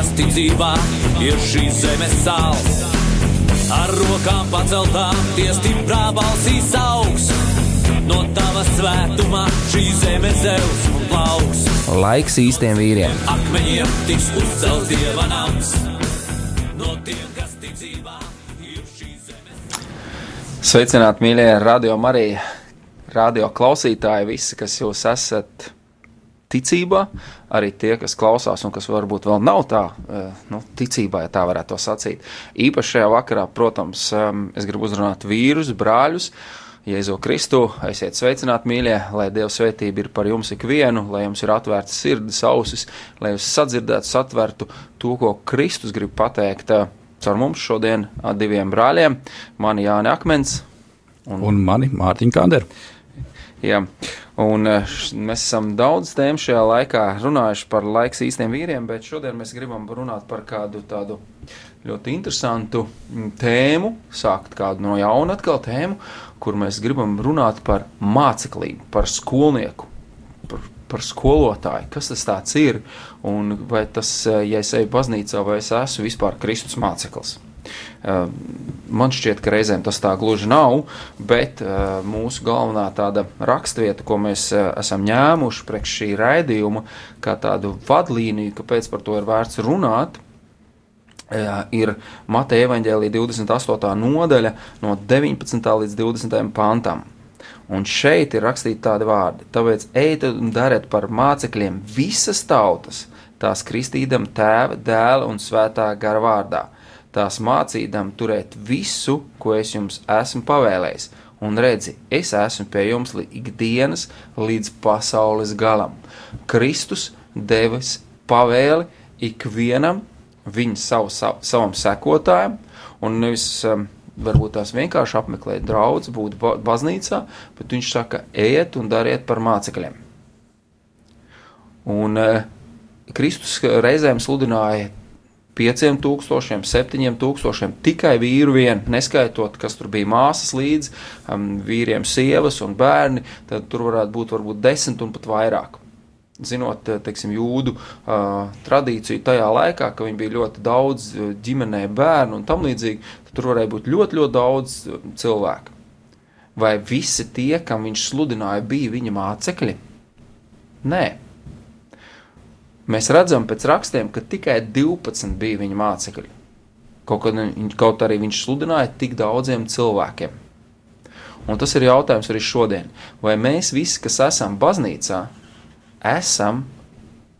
kas tic dzīvā, ir šīs zemes sāls. Ar rokām paceltām, tie stiprā balsīs augs. No tava svētumā šī zeme zeus un plauks. Laiks īstiem vīriem. Akmeņiem tiks uzcelts dieva nams. No tiem, kas tic dzīvā, ir šīs zemes. Sveicināti, mīļie radio Marija, radio klausītāji, visi, kas jūs esat ticībā, arī tie, kas klausās un kas varbūt vēl nav tā eh, nu, ticībā, ja tā varētu sacīt. Īpaši šajā vakarā, protams, es gribu uzrunāt vīrus, brāļus. Jēzu Kristu, esiet sveicināti, mīļie, lai Dieva svētība ir par jums ikvienu, lai jums ir atvērtas sirdis, ausis, lai jūs sadzirdētu, satvertu to, ko Kristus grib pateikt eh, caur mums šodien diviem brāļiem, mani Jāni Akmens un, un mani Mārtiņu Kanderu. Jā, un eh, mēs esam daudz tēmu šajā laikā runājuši par laiks īstiem vīriem, bet šodien mēs gribam runāt par kādu tādu ļoti interesantu mm, tēmu, sākt kādu no jauna atkal tēmu, kur mēs gribam runāt par māceklību, par skolnieku, par, par skolotāju, kas tas tāds ir, un vai tas, eh, ja es eju baznīcā, vai es esmu vispār Kristus māceklis. Ehm, man šķiet, ka reizēm tas tā gluži nav, bet ehm, mūsu galvenā tāda rakstvieta, ko mēs eh, esam ņēmuši priekš šī raidījuma, kā tādu vadlīniju, kāpēc par to ir vērts runāt, eh, ir Mateja evaņģēlī 28. nodaļa no 19. līdz 20. pantam. Un šeit ir rakstīti tādi vārdi: Tāpēc ejiet un dariet par mācekļiem visas tautas, tās kristīdam tēva, dēla un svētā gara vārdā tās mācīdam turēt visu, ko es jums esmu pavēlējis. Un redzi, es esmu pie jums ikdienas līdz pasaules galam. Kristus devis pavēli ikvienam viņa savu, savu, savam sekotājam, un nevis um, varbūt tās vienkārši apmeklēt draugus, būt baznīcā, bet viņš saka, ejiet un dariet par mācekļiem. Un uh, Kristus reizēm sludināja 5000, 7000 tikai vīru vien, neskaitot, kas tur bija māsas līdzi, um, vīriem, sievas un bērni, tad tur varētu būt varbūt desmit un pat vairāk. Zinot, eh, teiksim, jūdu uh, tradīciju tajā laikā, ka viņi bija ļoti daudz eh, ģimenē bērnu un tam līdzīgi, tad tur varēja būt ļoti, ļoti daudz cilvēku. Vai visi tie, kam viņš sludināja, bija viņa mācekļi? Nē, Mēs redzam pēc rakstiem, ka tikai 12 bija viņa mācekļi. Kaut, kaut arī viņš sludināja tik daudziem cilvēkiem. Un tas ir jautājums arī šodien. Vai mēs visi, kas esam baznīcā, esam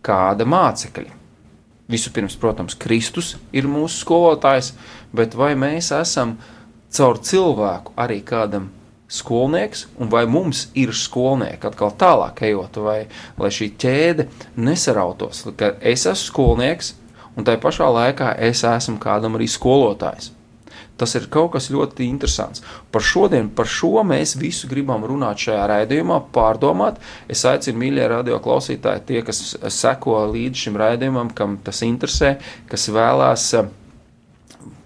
kāda mācekļa? Vispirms, protams, Kristus ir mūsu skolotājs, bet vai mēs esam caur cilvēku arī kādam skolnieks, un vai mums ir skolnieki, atkal tālāk ejot, vai lai šī ķēde nesarautos, ka es esmu skolnieks, un tai pašā laikā es esmu kādam arī skolotājs. Tas ir kaut kas ļoti interesants. Par šodien, par šo mēs visu gribam runāt šajā raidījumā, pārdomāt. Es aicinu, mīļie radio klausītāji, tie, kas seko līdz šim raidījumam, kam tas interesē, kas vēlās uh,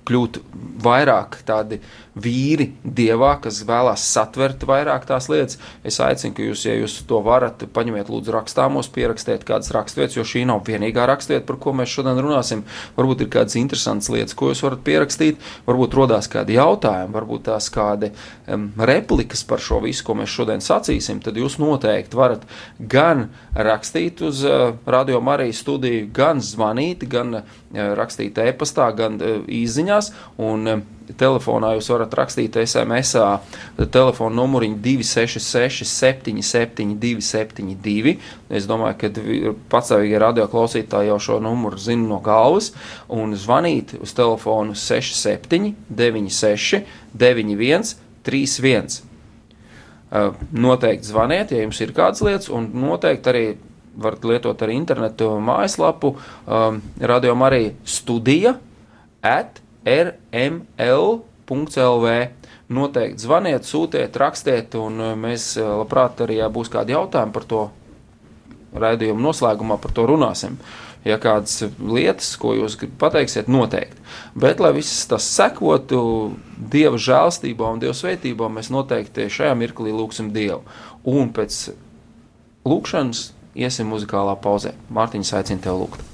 kļūt vairāk tādi vīri dievā, kas vēlās satvert vairāk tās lietas. Es aicinu, ka jūs, ja jūs to varat, paņemiet lūdzu rakstāmos, pierakstiet kādas rakstvietas, jo šī nav vienīgā rakstvieta, par ko mēs šodien runāsim. Varbūt ir kādas interesantas lietas, ko jūs varat pierakstīt, varbūt rodās kādi jautājumi, varbūt tās kādi um, replikas par šo visu, ko mēs šodien sacīsim, tad jūs noteikti varat gan rakstīt uz uh, Radio Marijas studiju, gan zvanīt, gan uh, rakstīt e-pastā, gan uh, īziņās. Un, uh, telefonā jūs varat rakstīt SMS, telefona numuriņu 266, 77, 272. Es domāju, ka patstāvīgi radio klausītāji jau šo numuru zina no galvas. Un zvanīt uz telefonu 67, 96, 91, 31. Noteikti zvaniet, ja jums ir kādas lietas, un noteikti arī varat lietot arī internetu mājaslapu, um, radio arī studija at rml.lv. Noteikti zvaniet, sūtiet, rakstiet, un uh, mēs uh, labprāt arī, ja būs kādi jautājumi par to raidījumu noslēgumā, par to runāsim. Ja kādas lietas, ko jūs pateiksiet, noteikti. Bet, lai viss tas sekotu Dieva žēlstībā un Dieva svētībā, mēs noteikti šajā mirklī lūgsim Dievu. Un pēc lūkšanas iesim muzikālā pauzē. Mārtiņš aicina tev lūgt.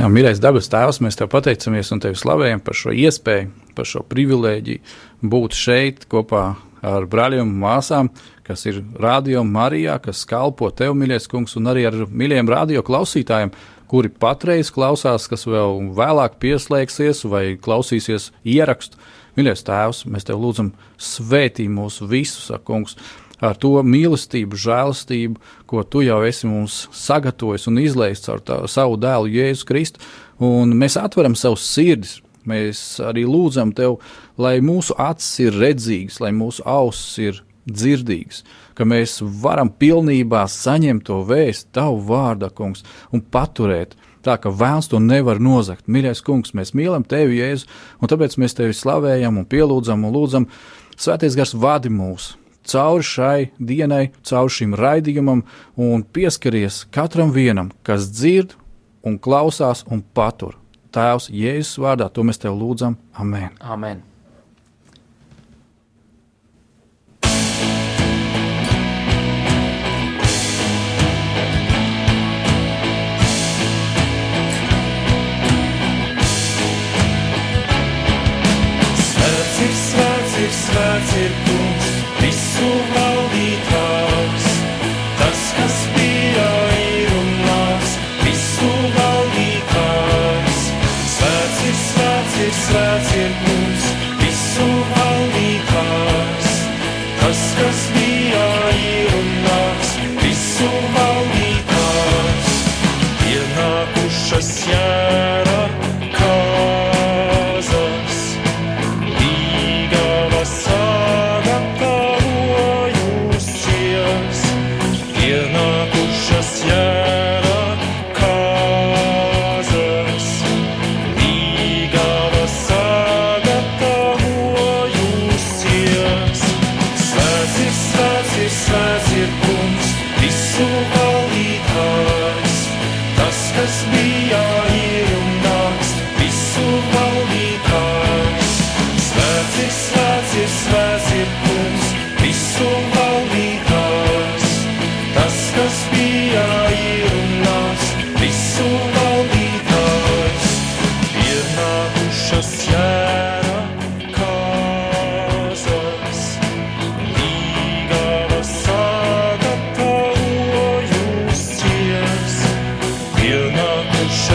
Jā, mīļais dabas tēvs, mēs tev pateicamies un tevi slavējam par šo iespēju, par šo privilēģiju būt šeit kopā ar brāļiem un māsām, kas ir radio Marijā, kas kalpo tev, mīļais kungs, un arī ar mīļiem radio klausītājiem, kuri patreiz klausās, kas vēl vēlāk pieslēgsies vai klausīsies ierakstu. Mīļais tēvs, mēs tev lūdzam, svētī mūs visus, kungs, ar to mīlestību, žēlastību, ko tu jau esi mums sagatavojis un izlaists ar tā, savu dēlu Jēzu Kristu, un mēs atveram savus sirdis. Mēs arī lūdzam tev, lai mūsu acis ir redzīgas, lai mūsu ausis ir dzirdīgas, ka mēs varam pilnībā saņemt to vēstu, tavu vārdu, kungs, un paturēt. Tā ka vēlams to nevar nozagt. Mīļais kungs, mēs mīlam tevi, Jēzu, un tāpēc mēs tevi slavējam un pielūdzam un lūdzam, Svētais gars vadi mūs, cauri šai dienai, cauri šim raidījumam un pieskaries katram vienam, kas dzird un klausās un patur. Tēvs, Jēzus vārdā, to mēs tev lūdzam. Amen. Amen. Svēts ir, svēts ir, svēts ir kungs visu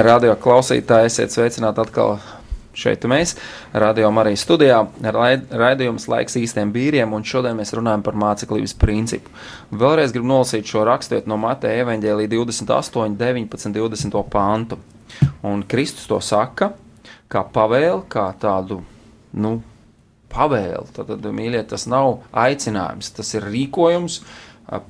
mīļie radio klausītāji, esiet sveicināti atkal šeit mēs, radio arī studijā, raid- raidījums laiks īstiem vīriem, un šodien mēs runājam par māceklības principu. Vēlreiz gribu nolasīt šo rakstietu no Mateja evaņģēlī 28, 19, 20 pantu. Un Kristus to saka, kā pavēli, kā tādu, nu, pavēli. Tad, tad mīļie, tas nav aicinājums, tas ir rīkojums,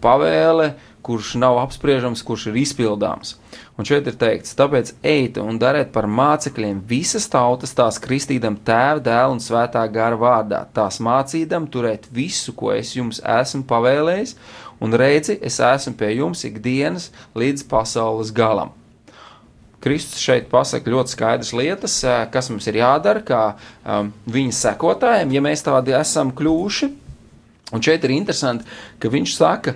pavēle, kurš nav apspriežams, kurš ir izpildāms. Un šeit ir teikts, tāpēc ejiet un dariet par mācekļiem visas tautas, tās kristīdam tēva, dēla un svētā gara vārdā, tās mācīdam turēt visu, ko es jums esmu pavēlējis, un redzi, es esmu pie jums ikdienas līdz pasaules galam. Kristus šeit pasaka ļoti skaidras lietas, ā, kas mums ir jādara, kā um, viņa sekotājiem, ja mēs tādi esam kļuvuši. Un šeit ir interesanti, ka viņš saka,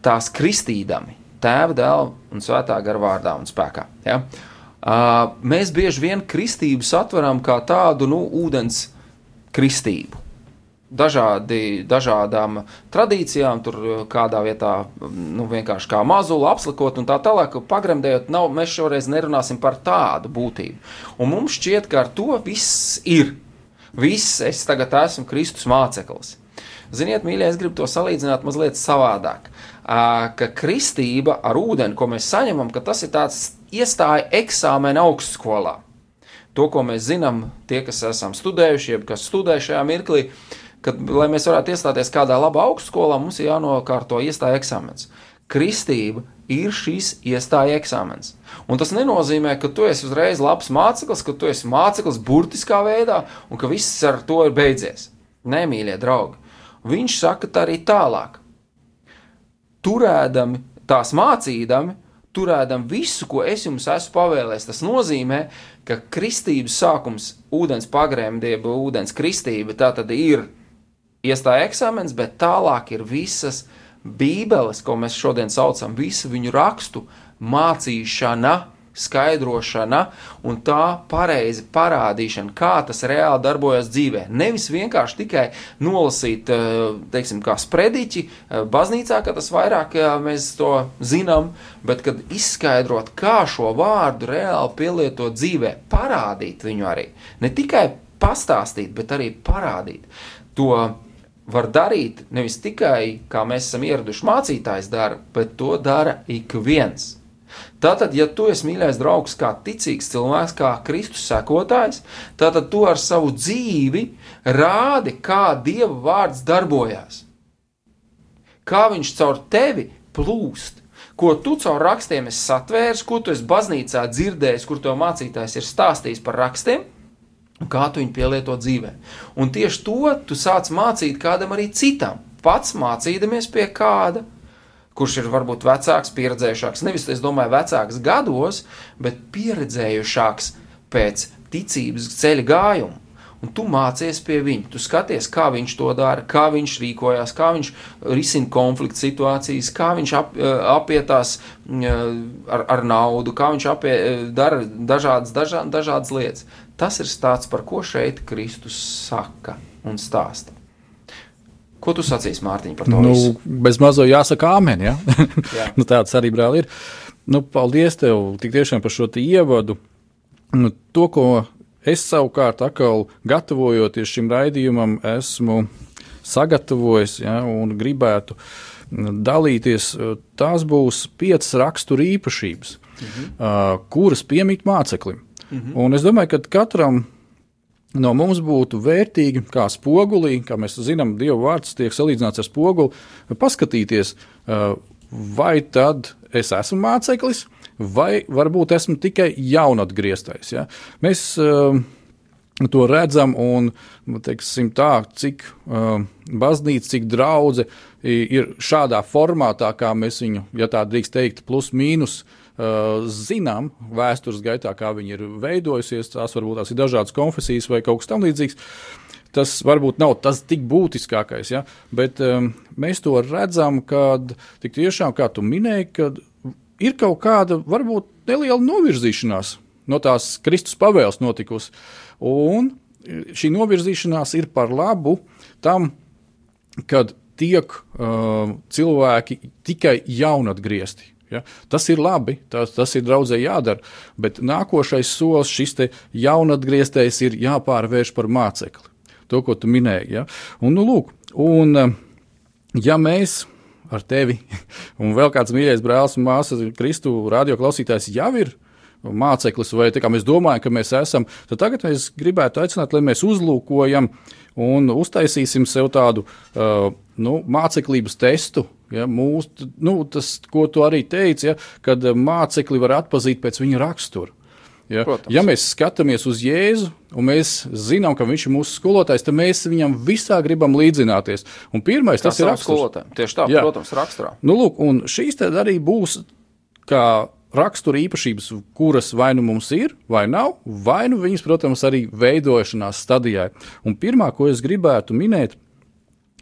tās kristīdami, tēva, dēla un svētā gara vārdā un spēkā. Ja? Uh, mēs bieži vien kristību satveram kā tādu nu, ūdens kristību. Dažādi, dažādām tradīcijām, tur uh, kādā vietā nu, vienkārši kā mazuli apslikot un tā tālāk, pagremdējot, nav, mēs šoreiz nerunāsim par tādu būtību. Un mums šķiet, ka ar to viss ir. Viss, es tagad esmu Kristus māceklis. Ziniet, mīļie, es gribu to salīdzināt mazliet savādāk. Ā, Ka kristība ar ūdeni, ko mēs saņemam, tas ir tāds iestāja eksāmena augstskolā. To, ko mēs zinām, tie, kas esam studējuši, jeb kas studē šajā mirklī, kad, lai mēs varētu iestāties kādā labā augstskolā, mums ir jānokārto iestāja eksāmens. Kristība ir šis iestāja eksāmens. Un tas nenozīmē, ka tu esi uzreiz labs māceklis, ka tu esi māceklis burtiskā veidā un ka viss ar to ir beidzies. Nē, mīļie draugi. Viņš saka tā arī tālāk. Turēdami, tās mācīdami, turēdami visu, ko es jums esmu pavēlējis. Tas nozīmē, ka kristības sākums, ūdens pagrēmdība, ūdens kristība, tā tad ir iestāja eksāmens, bet tālāk ir visas bībeles, ko mēs šodien saucam, visu viņu rakstu mācīšana, skaidrošana un tā pareizi parādīšana, kā tas reāli darbojas dzīvē. Nevis vienkārši tikai nolasīt, eh, teiksim, kā sprediķi eh, baznīcā, ka tas vairāk eh, mēs to zinām, bet kad izskaidrot, kā šo vārdu reāli pielietot dzīvē, parādīt viņu arī. Ne tikai pastāstīt, bet arī parādīt. To var darīt nevis tikai, kā mēs esam ieraduši mācītājs dara, bet to dara ik viens. Tātad, ja tu esi mīļais draugs, kā ticīgs cilvēks, kā Kristus sekotājs, tad tu ar savu dzīvi rādi, kā Dieva vārds darbojas. Kā viņš caur tevi plūst, ko tu caur rakstiem esi satvērs, ko tu esi baznīcā dzirdējis, kur tev mācītājs ir stāstījis par rakstiem, un kā tu viņu pielieto dzīvē. Un tieši to tu sāc mācīt kādam arī citam, pats mācīdamies pie kāda kurš ir varbūt vecāks, pieredzējušāks. Nevis, es domāju, vecāks gados, bet pieredzējušāks pēc ticības ceļa gājuma. Un tu mācies pie viņa, tu skaties, kā viņš to dara, kā viņš rīkojas, kā viņš risina konflikta situācijas, kā viņš ap, apietās ar, ar naudu, kā viņš apie, dara dažādas, dažā, dažādas lietas. Tas ir stāsts, par ko šeit Kristus saka un stāsta. Ko tu sacīsi, Mārtiņ, par to? Nu, visu? bez mazo jāsaka, amen. Ja? Jā. nu, tāds arī brāl ir. Nu, paldies tev tik tiešām par šo ievadu. Nu, to, ko es savukārt atkal gatavojoties šim raidījumam, esmu sagatavojis ja, un gribētu dalīties, tās būs piecas rakstura īpašības, mhm. uh, kuras piemīt māceklim. Mhm. Un es domāju, ka katram no mums būtu vērtīgi, kā spogulī, kā mēs zinām, Dieva vārds tiek salīdzināts ar spoguli, paskatīties, vai tad es esmu māceklis, vai varbūt esmu tikai jaunatgrieztais. Ja? Mēs to redzam, un teiksim, tā, cik baznīca, cik draudzene ir šādā formātā, kā mēs viņu, ja tā drīkst teikt, plus mīnus zinām vēstures gaitā, kā viņi ir veidojusies. Tās varbūt tās ir dažādas konfesijas vai kaut kas tamlīdzīgs. Tas varbūt nav tas tik būtiskākais, ja? bet um, mēs to redzam, kad tik tiešām, kā tu minēji, kad ir kaut kāda varbūt neliela novirzīšanās no tās Kristus pavēles notikusi. Un šī novirzīšanās ir par labu tam, kad tiek uh, cilvēki tikai jaunatgriezti. Ja? Tas ir labi, tas, tas ir draudzē jādara, bet nākošais solis šis jaunatgrieztais ir jāpārvērš par mācekli. To, ko tu minēji. Ja? Un, nu, lūk, un, uh, ja mēs ar tevi un vēl kāds mīļais brālis un māsas, Kristu radioklausītājs jau ir māceklis, vai tā kā mēs domājam, ka mēs esam, tad tagad mēs gribētu aicināt, lai mēs uzlūkojam un uztaisīsim sev tādu uh, nu, māceklības testu. Ja, mūs, nu, tas, ko tu arī teici, ja, kad mācekli var atpazīt pēc viņa rakstura. Ja, Protams. ja mēs skatāmies uz Jēzu un mēs zinām, ka viņš ir mūsu skolotājs, tad mēs viņam visā gribam līdzināties. Un pirmais tas, ir raksturs. Tieši tā, Jā. protams, raksturā. Nu, lūk, un šīs arī būs kā rakstura īpašības, kuras vai nu mums ir, vai nav, vai nu viņas, protams, arī veidošanās stadijā. Un pirmā, ko es gribētu minēt,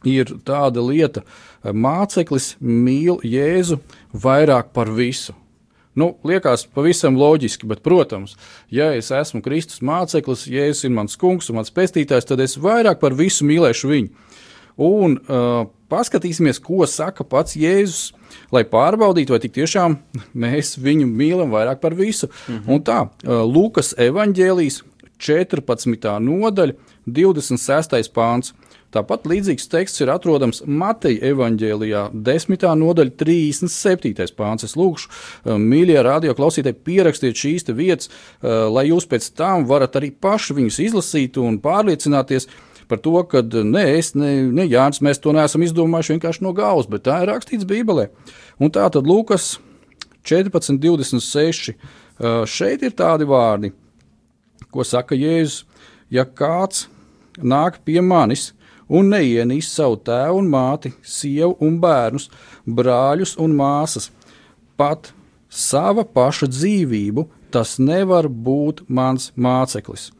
ir tāda lieta, ka māceklis mīl Jēzu vairāk par visu. Nu, liekas, pavisam loģiski, bet, protams, ja es esmu Kristus māceklis, Jēzus ir mans kungs un mans pestītājs, tad es vairāk par visu mīlēšu viņu. Un uh, paskatīsimies, ko saka pats Jēzus, lai pārbaudītu, vai tiešām mēs viņu mīlam vairāk par visu. Mm -hmm. Un tā, uh, Lūkas evanģēlijas 14. nodaļa, 26. pāns. Tāpat līdzīgs teksts ir atrodams Mateja evanģēlijā, 10. nodaļa, 37. pāns. Es lūgšu, uh, mīļie radio klausītāji, pierakstiet šīs vietas, uh, lai jūs pēc tam varat arī paši viņus izlasīt un pārliecināties, par to, ka ne es, ne, ne Jānis, mēs to neesam izdomājuši vienkārši no galvas, bet tā ir rakstīts Bībelē. Un tā tad Lūkas 14, 26. Šeit ir tādi vārdi, ko saka Jēzus. Ja kāds nāk pie manis un neienīst savu tēvu un māti, sievu un bērnus, brāļus un māsas, pat sava paša dzīvību, tas nevar būt mans māceklis.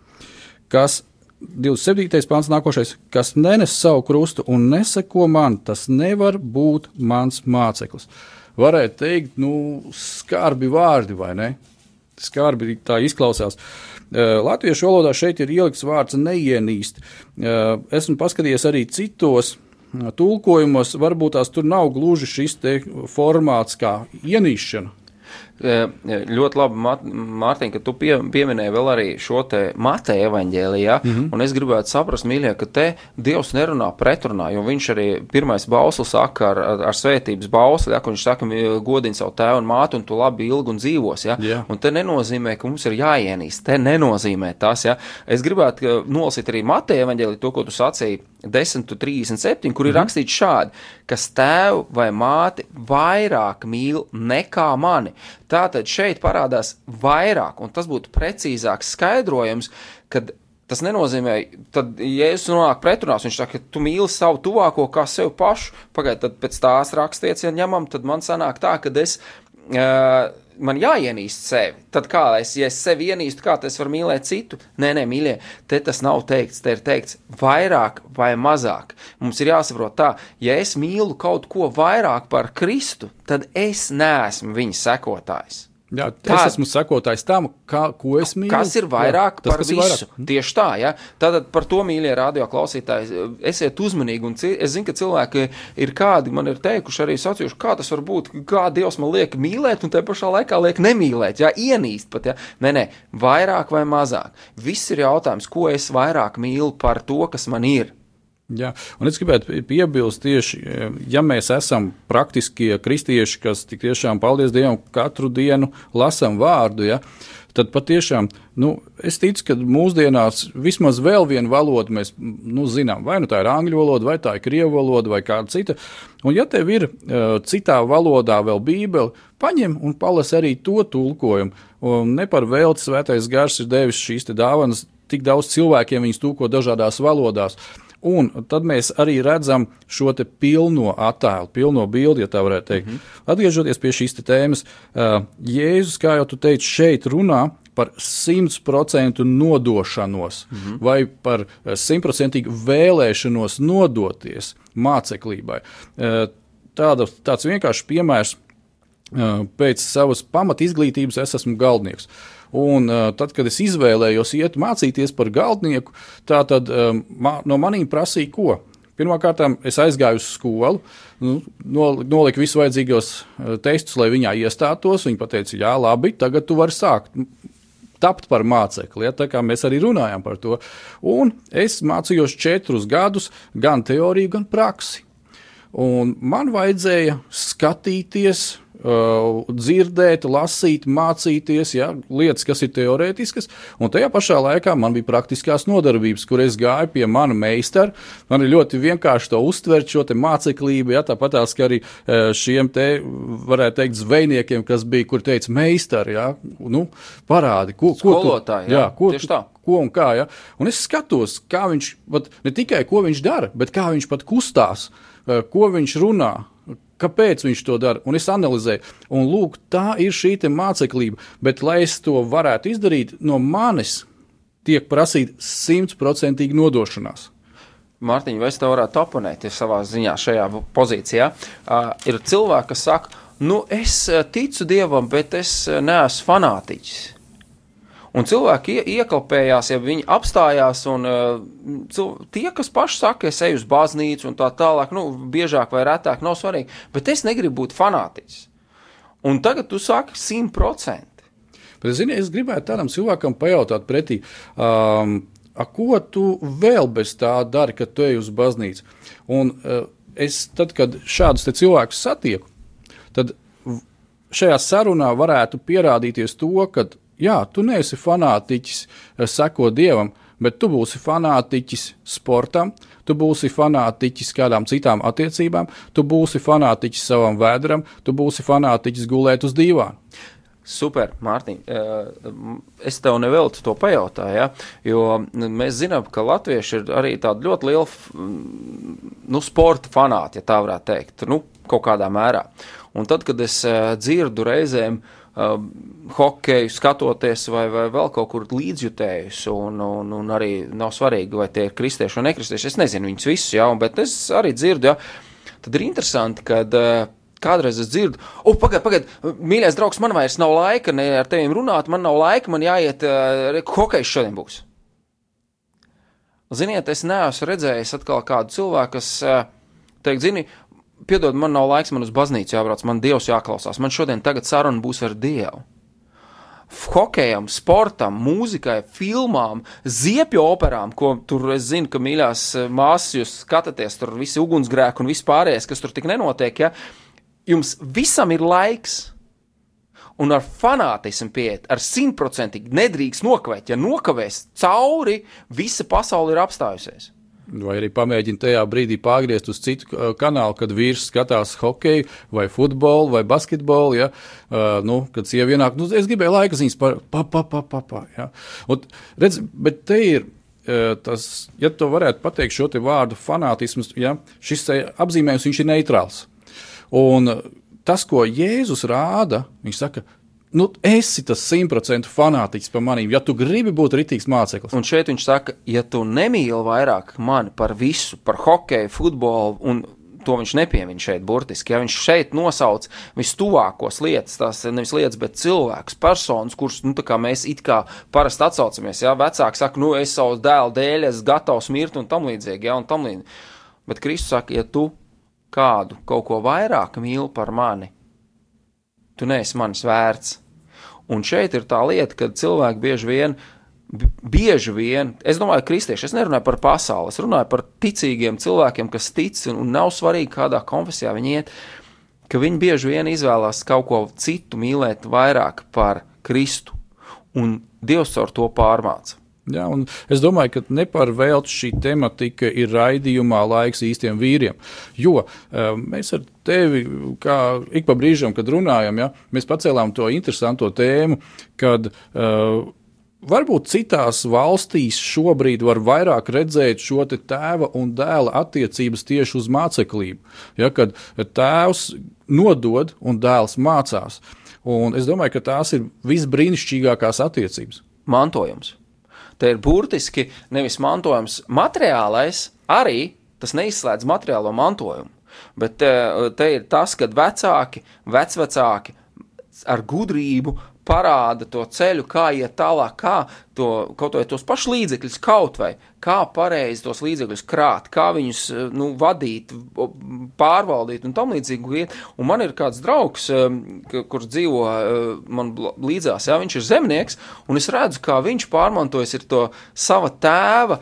Kas 27. pāns nākošais, kas nenes savu krustu un neseko man, tas nevar būt mans māceklis. Varētu teikt, nu, skarbi vārdi, vai ne? Skarbi tā izklausās. Latviešu valodā šeit ir ielikts vārds neienīst. Esmu paskatījies arī citos tulkojumos, varbūt tās tur nav gluži šis formāts kā ienīšana, Ļoti labi, Mārtiņ, ka tu pie, pieminēji vēl arī šo te Mateja evaņģēlijā, mm -hmm. un es gribētu saprast, mīļie, ka te Dievs nerunā pretrunā, jo viņš arī pirmais bauslis saka ar, ar, ar svētības bausli, ja, ka viņš saka, godini savu tēvu un mātu, un tu labi ilgi un dzīvos, ja, yeah. un te nenozīmē, ka mums ir jāienīst, te nenozīmē tas, ja. Es gribētu nolasīt arī Mateja evaņģēliju, to, ko tu sacīji, 10.37, kur ir mm -hmm. rakstīts šādi, kas tēvu vai māti vairāk mīl nekā mani. Tātad šeit parādās vairāk, un tas būtu precīzāks skaidrojums, kad Tas nenozīmē, ka, ja es nonāku pretrunās, viņš saka, ka tu mīli savu tuvāko kā sevi pašu. Pagaidiet, tad pēc tās rakstietas, ja ņemam, tad man sanāk tā, ka es. Uh, man jāienīst sevi. Tad kā es, ja es sevi ienīstu, kā es varu mīlēt citu? Nē, nē, mīļie, te tas nav teikts. Te ir teikts vairāk vai mazāk. Mums ir jāsaprot tā, ja es mīlu kaut ko vairāk par Kristu, tad es neesmu viņa sekotājs. Jā, tā, es esmu sekotājs tam, kā, ko es mīlu. Kas ir vairāk jā, tas, par visu? Vairāk. Tieši tā, ja. Tātad par to mīļie radio klausītāji, esiet uzmanīgi. Un es zinu, ka cilvēki ir kādi, man ir teikuši arī sacījuši, kā tas var būt, kā Dievs man liek mīlēt, un te pašā laikā liek nemīlēt, jā, ienīst pat, jā. Nē, nē, vairāk vai mazāk. Viss ir jautājums, ko es vairāk mīlu par to, kas man ir. Jā, un es gribētu piebilst, tieši, ja mēs esam praktiskie kristieši, kas tiešām, paldies Dievam, katru dienu lasām vārdu, ja, tad patiešām nu, es ticu, ka mūsdienās vismaz vēl vienu valodu mēs nu, zinām. Vai nu tā ir angļu valoda, vai tā ir krievu valoda, vai kāda cita. Un, ja tev ir uh, citā valodā vēl bībeli, paņem un palasi arī to tulkojumu. Un ne par velti svētais gars ir devis šīs dāvanas tik daudz cilvēkiem viņas tūko dažādās valodās. Un tad mēs arī redzam šo te pilno attēlu, pilno bildi, ja tā varētu teikt. Mm -hmm. Atgriežoties pie šīs tēmas, uh, Jēzus, kā jau tu teici, šeit runā par simtprocentu nodošanos mm -hmm. vai par simtprocentīgu vēlēšanos nodoties māceklībai. Uh, tāda, tāds vienkāršs piemērs. Uh, pēc savas pamat izglītības es esmu galdnieks. Un, uh, tad, kad es izvēlējos iet mācīties par galdnieku, tā tad um, ma, no maniem prasīja, ko? Pirmkārt, es aizgāju uz skolu, nu, noliku visus vajadzīgos uh, testus, lai viņā iestātos. Viņa teica, jā, labi, tagad tu vari sākt tapt par mācekli. Ja, tā kā mēs arī runājam par to. Un es mācījos četrus gadus, gan teoriju, gan praksi. Un man vajadzēja skatīties, Uh, dzirdēt, lasīt, mācīties, ja, lietas, kas ir teorētiskas, un tajā pašā laikā man bija praktiskās nodarbības, kur es gāju pie mana meistara. Man ir ļoti vienkārši to uztvert, šo māceklību, ja, tāpat tās, ka arī uh, šiem te, varētu teikt, zvejniekiem, kas bija, kur teica meistari, ja, nu, parādi, ko, ko Skolotāji, tu, jā, jā, ko, tieši tā. Ko un kā, ja? Un es skatos, kā viņš, pat, ne tikai ko viņš dara, bet kā viņš pat kustās, uh, ko viņš runā, Kāpēc viņš to dara? Un es analizēju, un lūk, tā ir šī māceklība. Bet, lai es to varētu izdarīt, no manis tiek prasīta simtprocentīga nodošanās. Mārtiņ, vai es te varētu oponēt ja savā ziņā šajā pozīcijā? Uh, ir cilvēki, kas saka, nu, es ticu dievam, bet es neesmu fanātiķis. Un cilvēki ie, iekalpējās, ja viņi apstājās, un uh, tie, kas paši saka, es eju uz baznīcu un tā tālāk, nu, biežāk vai retāk, nav svarīgi, bet es negribu būt fanātiķis. Un tagad tu saki simt procenti. Bet, zini, es gribētu tādam cilvēkam pajautāt pretī, um, a, ko tu vēl bez tā dari, kad tu ej uz baznīcu? Un uh, es, tad, kad šādus cilvēkus satieku, tad šajā sarunā varētu pierādīties to, ka jā, tu neesi fanātiķis, eh, seko dievam, bet tu būsi fanātiķis sportam, tu būsi fanātiķis kādām citām attiecībām, tu būsi fanātiķis savam vēdram, tu būsi fanātiķis gulēt uz dīvāna. Super, Mārtiņ. Eh, es tev neveltu to pajautāju, ja? jo mēs zinām, ka latvieši ir arī tādi ļoti lieli nu, sporta fanāti, ja tā varētu teikt, nu, kaut kādā mērā. Un tad, kad es eh, dzirdu reizēm uh, uh, hokeju skatoties, vai, vai vēl kaut kur līdzjutējus. Un, un, un arī nav svarīgi, vai tie ir kristieši vai nekristieši. Es nezinu viņus visus, jā, bet es arī dzirdu, jā. Tad ir interesanti, kad. Uh, Kādreiz es dzirdu, o, pagaidi, pagaidi, mīļais draugs, man vairs nav laika ne ar tevi runāt, man nav laika, man jāiet, uh, hokejs šodien būs. Ziniet, es neesmu redzējis atkal kādu cilvēku, kas uh, teikt, zini, piedod, man nav laiks, man uz baznīcu jābrauc, man Dievs jāklausās. Man šodien tagad saruna būs ar Dievu. Hokejam, sportam, mūzikai, filmām, ziepju operām, ko tur es zinu, ka mīļās eh, māsas jūs skatāties, tur visi ugunsgrēki un viss pārējais, kas tur tik nenotiek. Ja? Jums visam ir laiks, un ar fanātismu pieiet, ar simtprocentīgi nedrīkst nokavēt. Ja nokavēs cauri, visa pasaule ir apstājusies. Vai arī pamēģina tajā brīdī pārgriezt uz citu uh, kanālu, kad vīrs skatās hokeju, vai futbolu, vai basketbolu. Ja? Uh, nu, kad sieva ienāk, nu, es gribēju laika ziņas par pa, pa, pa, pa, pa, ja? Un, redz, bet te ir. Uh, tas, ja tu varētu pateikt šo vārdu fanātisms, ja, šis apzīmējums ir neitrāls. Un tas, ko Jēzus rāda, viņš saka, nu, esi tas simtprocentu fanātiķis par maniem, ja tu gribi būt rītīgs māceklis. Un šeit viņš saka, ja tu nemīli vairāk mani par visu, par hokeju, futbolu un to viņš nepiemina šeit burtiski. Ja viņš šeit nosauc vistuvākos lietas, tās nevis lietas, bet cilvēkus, personas, kurus nu, mēs it kā parasti atsaucamies. Ja vecāki saka, nu es savu dēlu dēļ esmu gatavs mirt un tam līdzīgi. Ja, un tam līdzīgi. Bet Kristus saka, ja tu kādu kaut ko vairāk mīli par mani, tu neesi manis vērts. Un šeit ir tā lieta, ka cilvēki bieži vien, bieži vien, es domāju, kristieši, es nerunāju par pasauli, es runāju par ticīgiem cilvēkiem, kas tic un, un nav svarīgi, kādā konfesijā viņi iet, ka viņi bieži vien izvēlās kaut ko citu mīlēt vairāk par Kristu, un Dievs ar to pārmāca. Ja, es domāju, ka ne par velti šī tematika ir raidījumā laiks īstiem vīriem. Jo um, mēs ar tevi, kā ik pa brīžam, kad runājam, ja, mēs pacēlām to interesanto tēmu, kad uh, Varbūt citās valstīs šobrīd var vairāk redzēt šo tēva un dēla attiecības tieši uz māceklību. Ja, kad tēvs nodod un dēls mācās. Un es domāju, ka tās ir visbrīnišķīgākās attiecības. mantojums. Te ir burtiski nevis mantojums materiālais, arī tas neizslēdz materiālo mantojumu. Bet te, te ir tas, ka vecāki, vecvecāki ar gudrību parāda to ceļu, kā iet tālāk, kā to, kaut vai tos pašus līdzekļus, kaut vai kā pareizi tos līdzekļus krāt, kā viņus eh, nu, vadīt, pārvaldīt un tam līdzīgi. Un man ir kāds draugs, ka- kurš dzīvo eh, man līdzās, jā, viņš ir zemnieks, un es redzu, kā viņš pārmantojas to sava tēva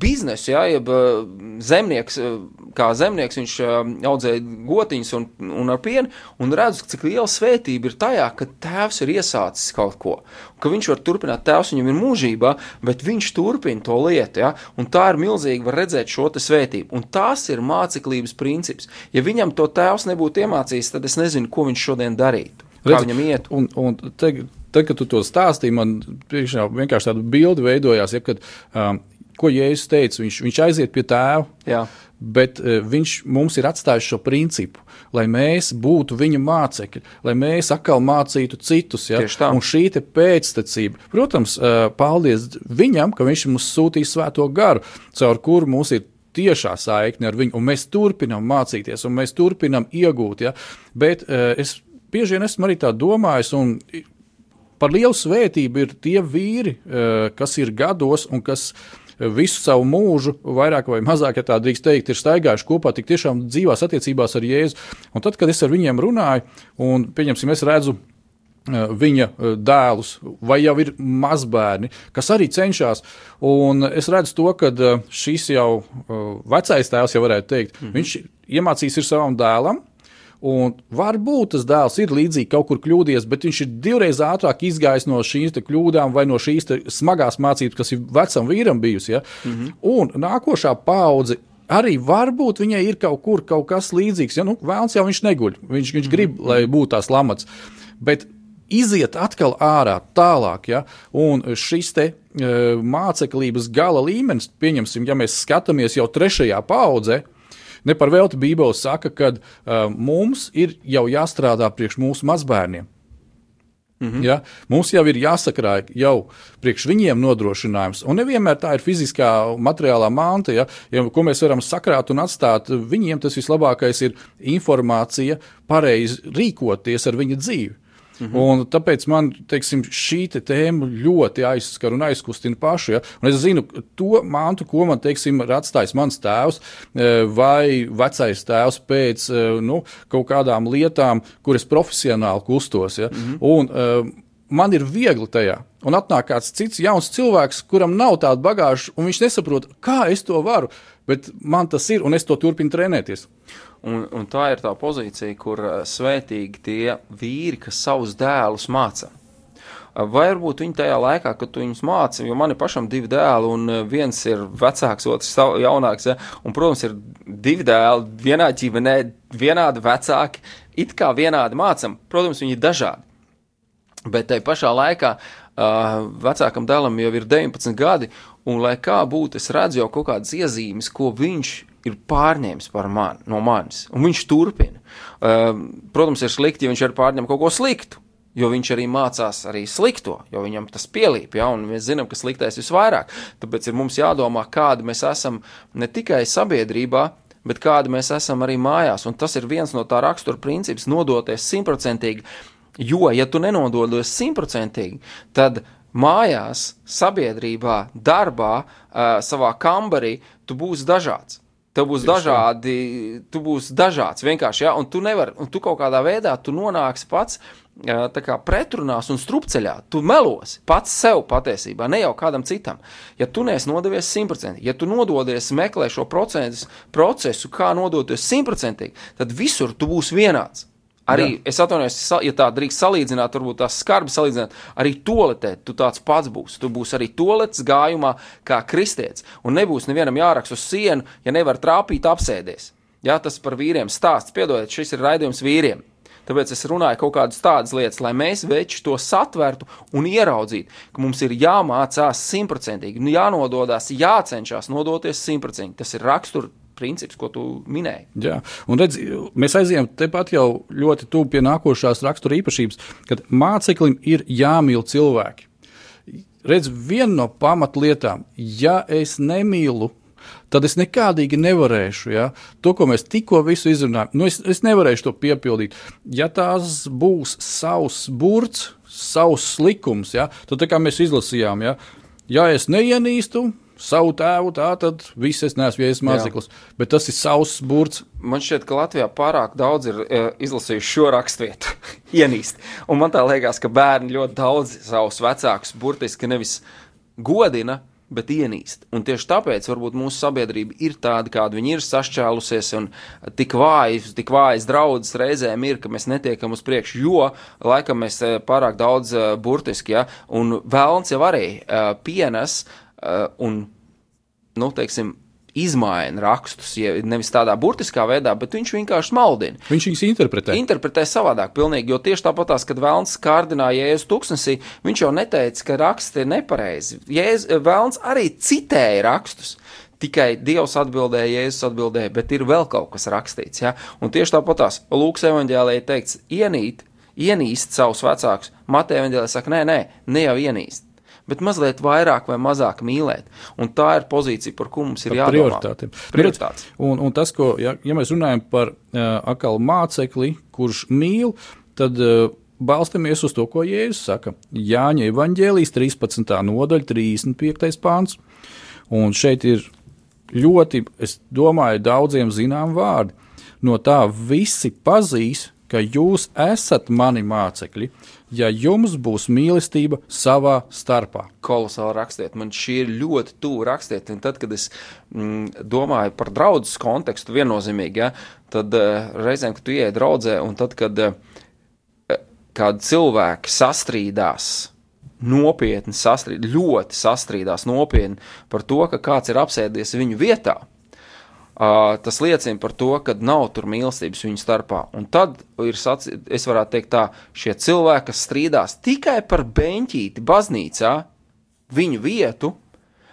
biznesu, ja, jeb eh, zemnieks, eh, kā zemnieks, viņš eh, audzēja gotiņus un, un ar pienu, un redzu, cik liela svētība ir tajā, ka tēvs ir iesācis kaut ko, ka viņš var turpināt, tēvs viņam ir mūžībā, bet viņš turpina to lietu, ja, un tā ir milzīgi, var redzēt šo te svētību, un tas ir māceklības princips. Ja viņam to tēvs nebūtu iemācījis, tad es nezinu, ko viņš šodien darītu, kā Redzi, viņam iet. Un, un te, tad, kad tu to stāstīji, man vienkārši tāda bilde veidojās, ja, kad, um, ko Jēzus teica, viņš, viņš aiziet pie tēva. Jā. Bet uh, viņš mums ir atstājis šo principu, lai mēs būtu viņa mācekļi, lai mēs atkal mācītu citus. Ja? Un šī te pēctecība, protams, uh, paldies viņam, ka viņš mums sūtīja svēto garu, caur kuru mums ir tiešā saikne ar viņu, un mēs turpinām mācīties, un mēs turpinām iegūt. Ja? Bet uh, es bieži vien esmu arī tā domājis, un par lielu svētību ir tie vīri, kas ir gados un kas visu savu mūžu, vairāk vai mazāk, ja tā drīkst teikt, ir staigājuši kopā tik tiešām dzīvās attiecībās ar Jēzu. Un tad, kad es ar viņiem runāju, un pieņemsim, es redzu. eh, Viņa eh, dēlus, vai jau ir mazbērni, kas arī cenšas. Un es redzu to, ka eh, šis jau vecais tēvs, ja varētu teikt, mm -hmm. viņš iemācīs ir savam dēlam, Un varbūt tas dēls ir līdzīgi kaut kur kļūdījies, bet viņš ir divreiz ātrāk izgājis no šīs kļūdām vai no šīs smagās mācības, kas ir vecam vīram bijusi. Ja? Mm -hmm. Un nākošā paudze. Arī varbūt viņai ir kaut kur kaut kas līdzīgs. Ja? Nu, vēlams jau viņš neguļ. Viņš, viņš grib, mm -hmm. lai būtu tās lamats. Bet iziet atkal ārā, tālāk. Ja? Un šis te e, māceklības gala līmenis, pieņemsim, ja mēs skatāmies jau trešajā paudzē, Ne par velti Bībele saka, ka uh, mums ir jau jāstrādā priekš mūsu mazbērniem. Mm -hmm. ja? Mums jau ir jāsakrāj jau priekš viņiem nodrošinājums. Un nevienmēr tā ir fiziskā, materiālā manta, ja? Ja, ko mēs varam sakrāt un atstāt. Viņiem tas vislabākais ir informācija, pareizi rīkoties ar viņa dzīvi. Mm -hmm. Un tāpēc man teiksim, šī te tēma ļoti aizskar un aizkustina pašu. Ja? Un es zinu to mantu, ko man teiksim, ir atstājis mans tēvs eh, vai vecais tēvs pēc eh, nu, kaut kādām lietām, kuras profesionāli kustos. Ja? Mm -hmm. un, uh, man ir viegli tajā. Un atnāk kāds cits jauns cilvēks, kuram nav tāda bagāža, un viņš nesaprot, kā es to varu. Bet man tas ir, un es to turpinu trenēties. Un, un tā ir tā pozīcija, kur uh, svētīgi tie vīri, kas savus dēlus māca. Vai varbūt viņi tajā laikā, kad viņus māci, jo man ir pašam divi dēli, un uh, viens ir vecāks, otrs jaunāks, ja? un, protams, ir divi dēli, vienā ģimenē, vienādi vecāki, it kā vienādi mācam. Protams, viņi ir dažādi. Bet tajā pašā laikā uh, vecākam dēlam jau ir 19 gadi, un lai kā būtu, es redzu jau kaut kādas iezīmes, ko viņš ir pārņēmis mani, no manis, un viņš turpina. Uh, protams, ir slikti, ja viņš arī pārņem kaut ko sliktu. Jo viņš arī mācās arī slikto, jo viņam tas pielīp, ja, un mēs zinām, ka sliktais visvairāk. Tāpēc ir mums jādomā, kādi mēs esam ne tikai sabiedrībā, bet kādi mēs esam arī mājās. Un tas ir viens no tā rakstura princips - nodoties simtprocentīgi. Jo, ja tu nenododies simtprocentīgi, tad mājās, sabiedrībā, darbā, savā kambarī tu būsi dažāds. Tev būs dažādi, tu būsi dažāds vienkārši, ja, un tu nevari, un tu kaut kādā veidā tu nonāksi pats tā kā pretrunās un strupceļā. Tu melosi pats sev patiesībā, ne jau kādam citam. Ja tu neesi nodevies simtprocentīgi, ja tu nododies meklē šo procentus, procesu, kā nodoties simtprocentīgi, tad visur tu būsi vienāds. Arī Jā. es atvainojos, ja tā drīkst salīdzināt, varbūt tās skarbi salīdzināt, arī toaletē tu tāds pats būsi. Tu būsi arī toaletes gājumā kā kristietis. Un nebūs nevienam jāraksta uz sienu, ja nevar trāpīt apsēdies. Jā, tas par vīriem stāsts. Piedodiet, šis ir raidījums vīriem. Tāpēc es runāju kaut kādas tādas lietas, lai mēs veči to satvertu un ieraudzītu, ka mums ir jāmācās simtprocentīgi, jānododās, jācenšas nodoties simtprocentīgi. Tas ir rakstur princips, ko tu minēji. Jā, un redz, mēs aizējām tepat jau ļoti tuvu pie nākošās rakstura īpašības, kad māceklim ir jāmīl cilvēki. Redz, viena no pamatlietām, ja es nemīlu tad es nekādīgi nevarēšu. Ja? To, ko mēs tikko izrunājām, nu es, es nevarēšu to piepildīt. Ja tās būs savs burts, savs likums, ja? tad tā kā mēs izlasījām, ja, ja es neienīstu. Savu tēvu, tā tad viss es neesmu viesis māceklis, bet tas ir savs burts. Man šķiet, ka Latvijā pārāk daudz ir e, izlasījuši šo raksturvietu, ienīst. Un man tā liekas, ka bērni ļoti daudz savus vecākus burtiski nevis godina, bet ienīst. Un tieši tāpēc varbūt mūsu sabiedrība ir tāda, kāda viņa ir sašķēlusies, un tik vājas, tik vājas draudzes reizēm ir, ka mēs netiekam uz priekšu, jo laikam mēs eh, pārāk daudz uh, burtiski, ja, un vēlns jau arī uh, pienes uh, un, nu, teiksim, izmaina rakstus, ja nevis tādā burtiskā veidā, bet viņš vienkārši maldina. Viņš viņus interpretē. Interpretē savādāk, pilnīgi, jo tieši tāpatās, kad Vēlns kārdināja Jēzus tuksnesī, viņš jau neteica, ka raksti ir nepareizi. Jēzus, Vēlns arī citēja rakstus. Tikai Dievs atbildēja, Jēzus atbildēja, bet ir vēl kaut kas rakstīts. Ja? Un tieši tāpatās Lūks evanģēlē teikts, ienīt, ienīst savus vecākus. Mateja evanģēlē saka, nē, nē, ne jau ienīst bet mazliet vairāk vai mazāk mīlēt. Un tā ir pozīcija, par ko mums ir jādomā. Prioritātiem. Prioritātes. Un, un tas, ko, ja, ja mēs runājam par uh, akālu mācekli, kurš mīl, tad uh, balstamies uz to, ko Jēzus saka. Jāņa evaņģēlijas 13. nodaļa, 35. pāns. Un šeit ir ļoti, es domāju, daudziem zinām vārdi. No tā visi pazīs, ka jūs esat mani mācekļi, ja jums būs mīlestība savā starpā. Kolosāli rakstiet, man šī ir ļoti tuvu rakstiet. Un tad, kad es mm, domāju par draugu kontekstu, viennozīmīgi, ja, tad uh, reizēm, kad tu ieej draudzē, un tad, kad uh, kādi cilvēki sastrīdās, nopietni sastrīdās, ļoti sastrīdās nopietni par to, ka kāds ir apsēdies viņu vietā Uh, tas liecina par to, ka nav tur mīlestības viņu starpā. Un tad ir, saci, es varētu teikt, tā, šie cilvēki, kas strīdās tikai par beņķīti baznīcā, viņu vietu,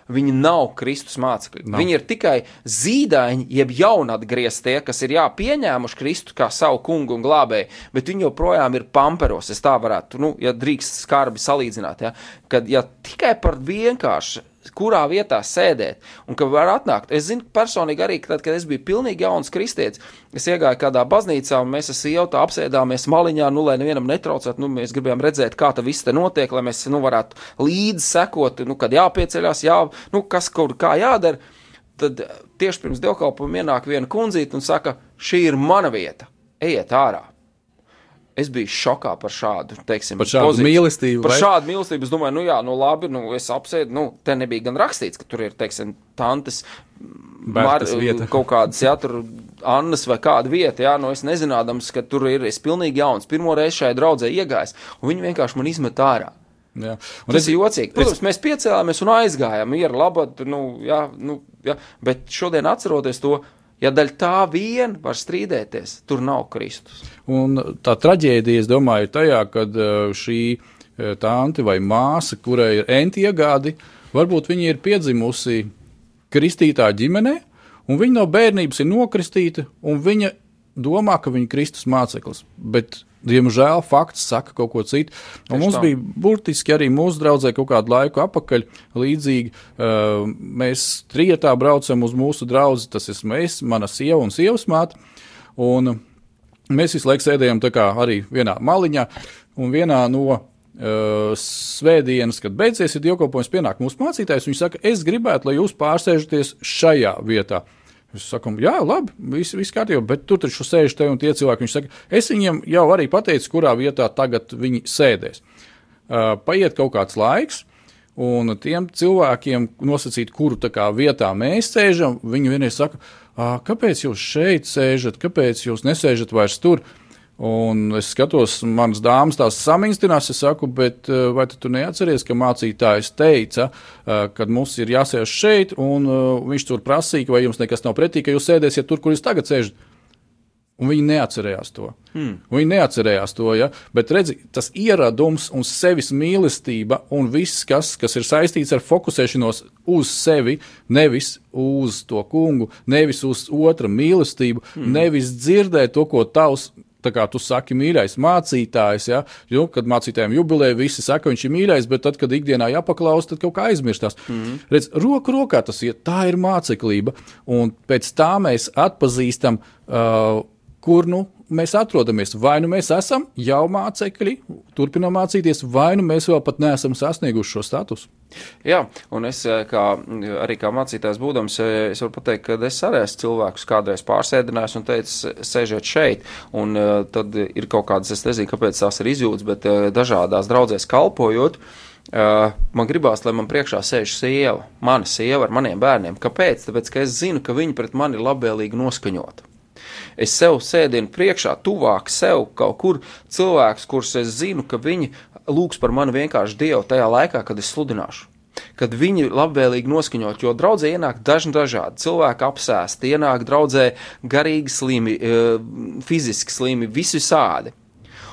viņi nav Kristus mācekļi. Nav. Viņi ir tikai zīdaiņi, jeb jaunatgrieztie, kas ir jāpieņēmuši Kristu kā savu kungu un glābēju, bet viņi joprojām ir pamperos. Es tā varētu, nu, ja drīkst skarbi salīdzināt, ja, kad ja tikai par vienkārši kurā vietā sēdēt. Un ka var atnākt. Es zinu personīgi arī, ka tad, kad es biju pilnīgi jauns kristietis, es iegāju kādā baznīcā un mēs ar sievu tā apsēdāmies maliņā, nu, lai nevienam netraucētu. Nu, mēs gribējām redzēt, kā tas viss te notiek, lai mēs nu, varētu līdzi sekot, nu, kad jāpieceļās, jā, nu, kas kaut kā jādara. Tad tieši pirms dievkalpojuma ienāk viena kundzīte un saka, šī ir mana vieta, ejiet ārā es biju šokā par šādu, teiksim, par šādu pozīciju. mīlestību. Par vai? šādu mīlestību. Es domāju, nu jā, nu labi, nu es apsēdu, nu te nebija gan rakstīts, ka tur ir, teiksim, tantes. Mar, kaut kādas, jā, tur Annas vai kāda vieta, jā, nu es nezinādams, ka tur ir, es pilnīgi jauns, pirmo reizi šai draudzē iegājis, un viņi vienkārši man izmet ārā. Tas es, ir jocīgi. Protams, es... mēs piecēlāmies un aizgājām, ir labi, nu, jā, nu, jā, bet šodien atceroties to, Ja daļa tā vien var strīdēties, tur nav Kristus. Un tā traģēdija, es domāju, ir tajā, kad e, šī e, tante vai māsa, kurai ir entiegādi, varbūt viņa ir piedzimusi kristītā ģimenē, un viņa no bērnības ir nokristīta, un viņa domā, ka viņa ir Kristus māceklis. Bet Diemžēl fakts saka kaut ko citu. Un mums tā. bija burtiski arī mūsu draudzē kaut kādu laiku atpakaļ. Līdzīgi uh, mēs trijotā braucam uz mūsu draugu. Tas esmu es, mana sieva un sievas māte. Un mēs visu laiku sēdējām arī vienā maliņā un vienā no. Uh, svētdienas, kad beidzies dievkalpojums, pienāk mūsu mācītājs. Viņš saka, es gribētu, lai jūs pārsēžaties šajā vietā. Es saku, jā, labi, viss, viss kārtībā, bet tur taču sēž te un tie cilvēki. Viņš saka, es viņiem jau arī pateicu, kurā vietā tagad viņi sēdēs. Uh, paiet kaut kāds laiks, un tiem cilvēkiem nosacīt, kuru kā, vietā mēs sēžam, viņi vienreiz saka, kāpēc jūs šeit sēžat, kāpēc jūs nesēžat vairs tur? Uh, Un es skatos, manas dāmas tās saminstinās, es saku, bet eh, vai tu neatceries, ka mācītājs teica, eh, ka mums ir jāsēž šeit, un eh, viņš tur prasīja, vai jums nekas nav pretī, ka jūs sēdēsiet tur, kur jūs tagad sēžat. Un viņi neatcerējās to. Hmm. Viņi neatcerējās to, ja? bet redzi, tas ieradums un sevis mīlestība un viss, kas, kas ir saistīts ar fokusēšanos uz sevi, nevis uz to kungu, nevis uz otra mīlestību, hmm. nevis dzirdēt to, ko tavs tā kā tu saki, mīļais mācītājs, ja, jo, kad mācītājiem jubilē, visi saka, viņš ir mīļais, bet tad, kad ikdienā jāpaklaus, tad kaut kā aizmirstās. Mm. Redz, roku rokā tas ir, tā ir māceklība, un pēc tā mēs atpazīstam, uh, kur nu mēs atrodamies. Vai nu mēs esam jau mācekļi, turpinām mācīties, vai nu mēs vēl pat neesam sasnieguši šo statusu. Jā, un es eh, kā, arī kā mācītājs būdams, eh, es varu pateikt, ka es arī esmu cilvēkus kādreiz pārsēdinājis un teicu, sēžiet šeit, un tad ir kaut kādas, es nezinu, kāpēc tās ir izjūtas, bet dažādās draudzēs kalpojot, Uh, man gribās, lai man priekšā sēž sieva, mana sieva ar maniem bērniem. Kāpēc? Tāpēc, ka es zinu, ka viņi pret mani ir labvēlīgi noskaņoti. Es sev sēdienu priekšā, tuvāk sev kaut kur cilvēks, kurus es zinu, ka viņi lūgs par mani vienkārši Dievu tajā laikā, kad es sludināšu kad viņi labvēlīgi noskaņot, jo draudzē ienāk dažni dažādi cilvēki apsēsti, ienāk draudzē garīgi slimi, eh, fiziski slimi, visi sādi.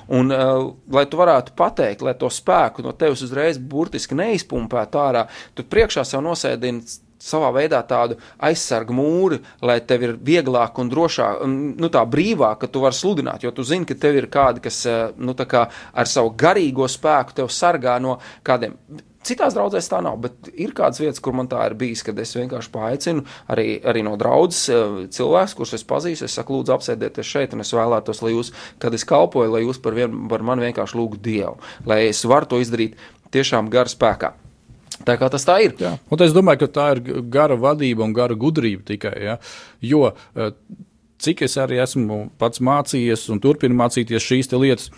Un, uh, lai tu varētu pateikt, lai to spēku no tevis uzreiz burtiski neizpumpētu ārā, tu priekšā sev nosēdini savā veidā tādu aizsargu mūri, lai tev ir vieglāk un drošāk, nu, tā brīvāk, ka tu vari sludināt, jo tu zini, ka tev ir kādi, kas, eh, nu, tā kā ar savu garīgo spēku tev sargā no kādiem. Citās draudzēs tā nav, bet ir kādas vietas, kur man tā ir bijis, kad es vienkārši paaicinu arī, arī no draudzes eh, cilvēks, kurus es pazīstu. Es saku, lūdzu, apsēdieties šeit, un es vēlētos, lai jūs, kad es kalpoju, lai jūs par, vien, par mani vienkārši lūgtu Dievu, lai es varu to izdarīt tiešām gar spēkā. Tā kā tas tā ir. Jā. Un es domāju, ka tā ir gara vadība un gara gudrība tikai. Ja? Jo eh, cik es arī esmu pats mācījies un turpinu mācīties šīs lietas,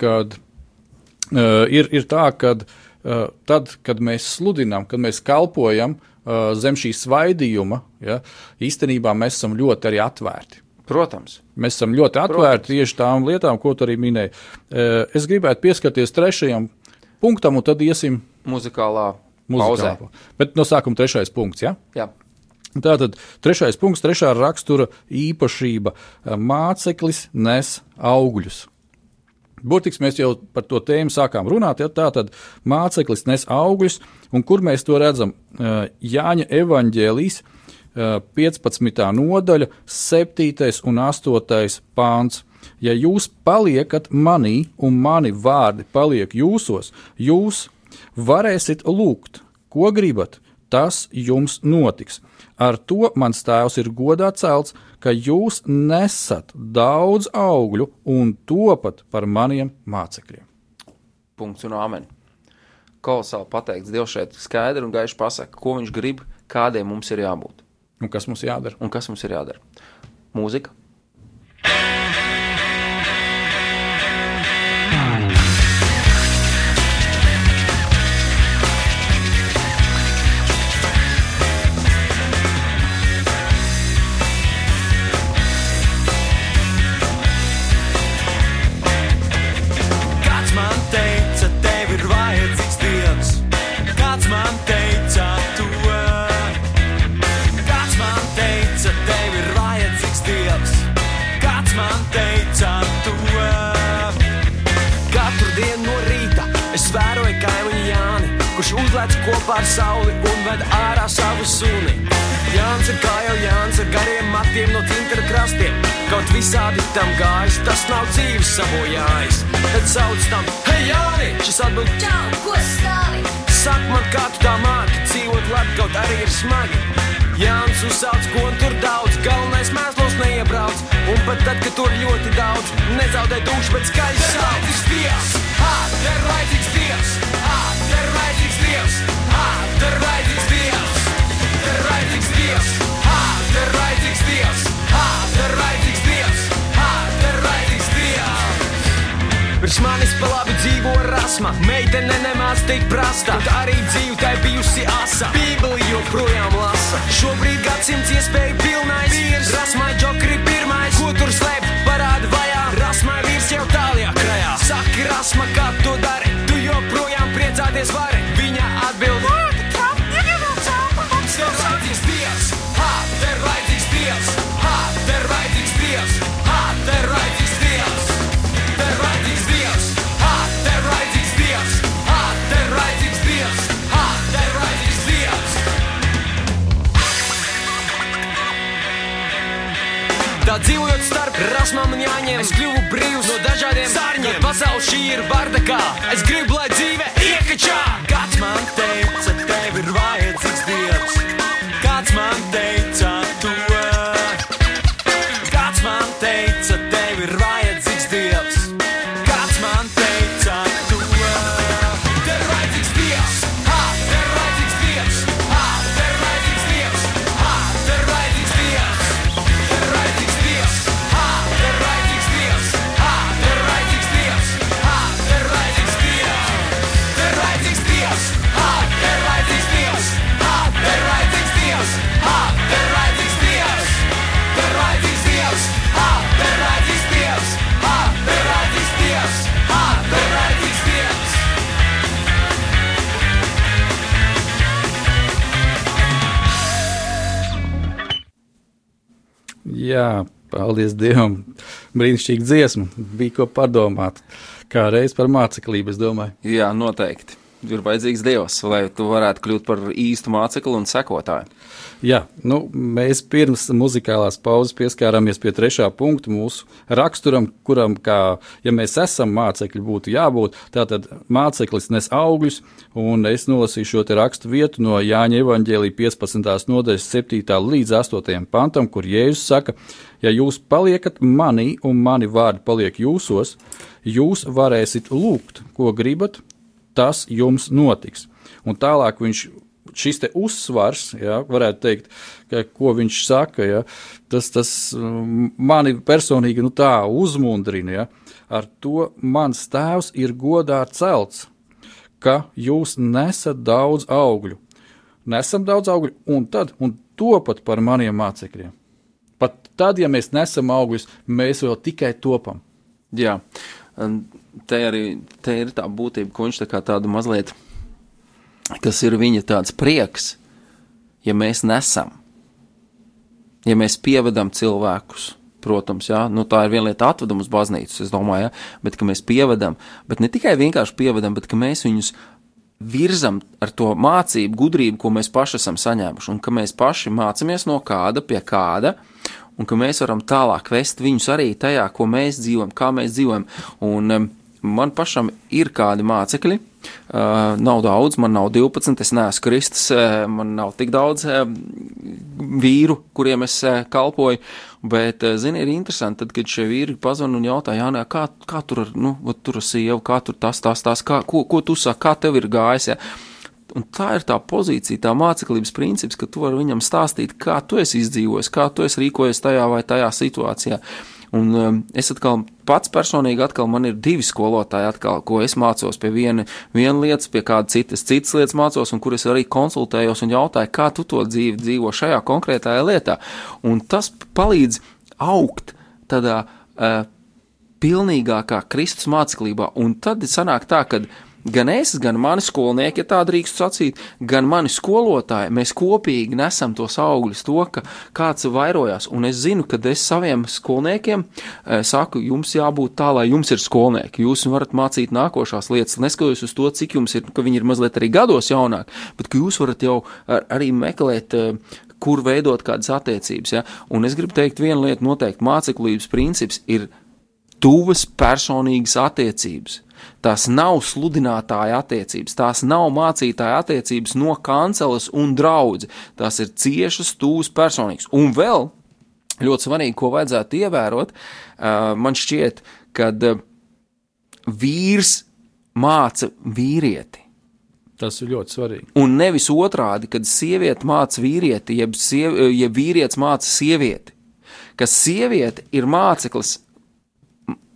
kad uh, ir, ir tā, ka uh, tad, kad mēs sludinām, kad mēs kalpojam uh, zem šī svaidījuma, ja, īstenībā mēs esam ļoti arī atvērti. Protams. Mēs esam ļoti atvērti Protams. tieši tām lietām, ko tu arī minēji. Uh, es gribētu pieskarties trešajam punktam, un tad iesim muzikālā Muzikāla. Bet no sākuma trešais punkts. Ja? Jā. Tātad trešais punkts, trešā rakstura īpašība - māceklis nes augļus. Burtiski mēs jau par to tēmu sākām runāt. Ja, tā tad māceklis nes augļus, un kur mēs to redzam? Jāņa evanģēlijas 15. nodaļa, 7. un 8. pāns. Ja jūs paliekat manī, un mani vārdi paliek jūsos, jūs varēsiet lūgt, ko gribat, tas jums notiks. Ar to mans tēvs ir godā celts, ka jūs nesat daudz augļu un topat par maniem mācekļiem. Punkts un amen. Kolosāli pateikts, Dievs šeit skaidri un gaiši pasaka, ko viņš grib, kādiem mums ir jābūt. Un kas mums jādara? Un kas mums ir jādara? Mūzika. Rasmām un jāņem, es kļuvu brīvs no dažādiem sārņiem. Pasaule šī ir bardakā, es gribu, lai dzīve iekačā. Kāds man teica, paldies Dievam. Brīnišķīga dziesma. Bija ko padomāt. Kā reiz par māceklību, es domāju. Jā, noteikti. Ir vajadzīgs Dievs, lai tu varētu kļūt par īstu mācekli un sekotāju. Jā, nu, mēs pirms muzikālās pauzes pieskārāmies pie trešā punkta mūsu raksturam, kuram, kā, ja mēs esam mācekļi, būtu jābūt. Tātad māceklis nes augļus, un es nolasīšu šo rakstu vietu no Jāņa evaņģēlī 15. nodaļas 7. līdz 8. pantam, kur Jēzus saka, ja jūs paliekat manī un mani vārdi paliek jūsos, jūs varēsiet lūgt, ko gribat, tas jums notiks. Un tālāk viņš šis uzsvars, ja, varētu teikt, ka, ko viņš saka, ja, tas, tas um, mani personīgi nu, uzmundrina. Ja, ar to mans tēvs ir godā celts, ka jūs nesat daudz augļu. Nesam daudz augļu, un tad un topat par maniem mācekļiem. Pat tad, ja mēs nesam augļus, mēs vēl tikai topam. Jā, te arī te ir tā būtība, ko viņš tā kā tādu mazliet, kas ir viņa tāds prieks, ja mēs nesam, ja mēs pievedam cilvēkus. Protams, jā, nu, tā ir viena lieta, atvedam uz baznīcu, es domāju, jā, bet ka mēs pievedam, bet ne tikai vienkārši pievedam, bet ka mēs viņus virzam ar to mācību, gudrību, ko mēs paši esam saņēmuši, un ka mēs paši mācāmies no kāda pie kāda, un ka mēs varam tālāk vest viņus arī tajā, ko mēs dzīvojam, kā mēs dzīvojam. Un um, man pašam ir kādi mācekļi, nav daudz, man nav 12, es neesmu Kristus, uh, man nav tik daudz uh, vīru, kuriem es uh, kalpoju. Bet, uh, zini, ir interesanti, tad, kad šie vīri pazvan un jautā, Jānē, kā, kā tur ar, nu, tur ar sievu, kā tur tas, tas, tas, kā, ko, ko tu saki, kā tev ir gājis, ja? Un tā ir tā pozīcija, tā māceklības princips, ka tu vari viņam stāstīt, kā tu esi izdzīvojis, kā tu esi rīkojies tajā vai tajā situācijā. Un um, es atkal pats personīgi atkal man ir divi skolotāji, atkal, ko es mācos pie viena, viena lietas, pie kāda citas, citas lietas mācos, un kur es arī konsultējos un jautāju, kā tu to dzīvi dzīvo šajā konkrētajā lietā. Un tas palīdz augt tādā uh, pilnīgākā Kristus māceklībā. Un tad sanāk tā, ka gan es, gan mani skolnieki, ja tā drīkst sacīt, gan mani skolotāji, mēs kopīgi nesam tos augļus, to, ka kāds vairojās. Un es zinu, ka es saviem skolniekiem e, saku, jums jābūt tā, lai jums ir skolnieki. Jūs varat mācīt nākošās lietas, neskatoties uz to, cik jums ir, ka viņi ir mazliet arī gados jaunāki, bet ka jūs varat jau ar, arī meklēt. E, kur veidot kādas attiecības. Ja? Un es gribu teikt, viena lieta noteikti māceklības princips ir tuvas personīgas attiecības. Tās nav sludinātāja attiecības, tās nav mācītāja attiecības no kanceles un draudzes. Tās ir ciešas, tuvas personīgas. Un vēl ļoti svarīgi, ko vajadzētu ievērot, man šķiet, kad vīrs māca vīrieti. Tas ir ļoti svarīgi. Un nevis otrādi, kad sieviete māca vīrieti, jeb, siev, jeb vīrietis māca sievieti. Ka sieviete ir māceklis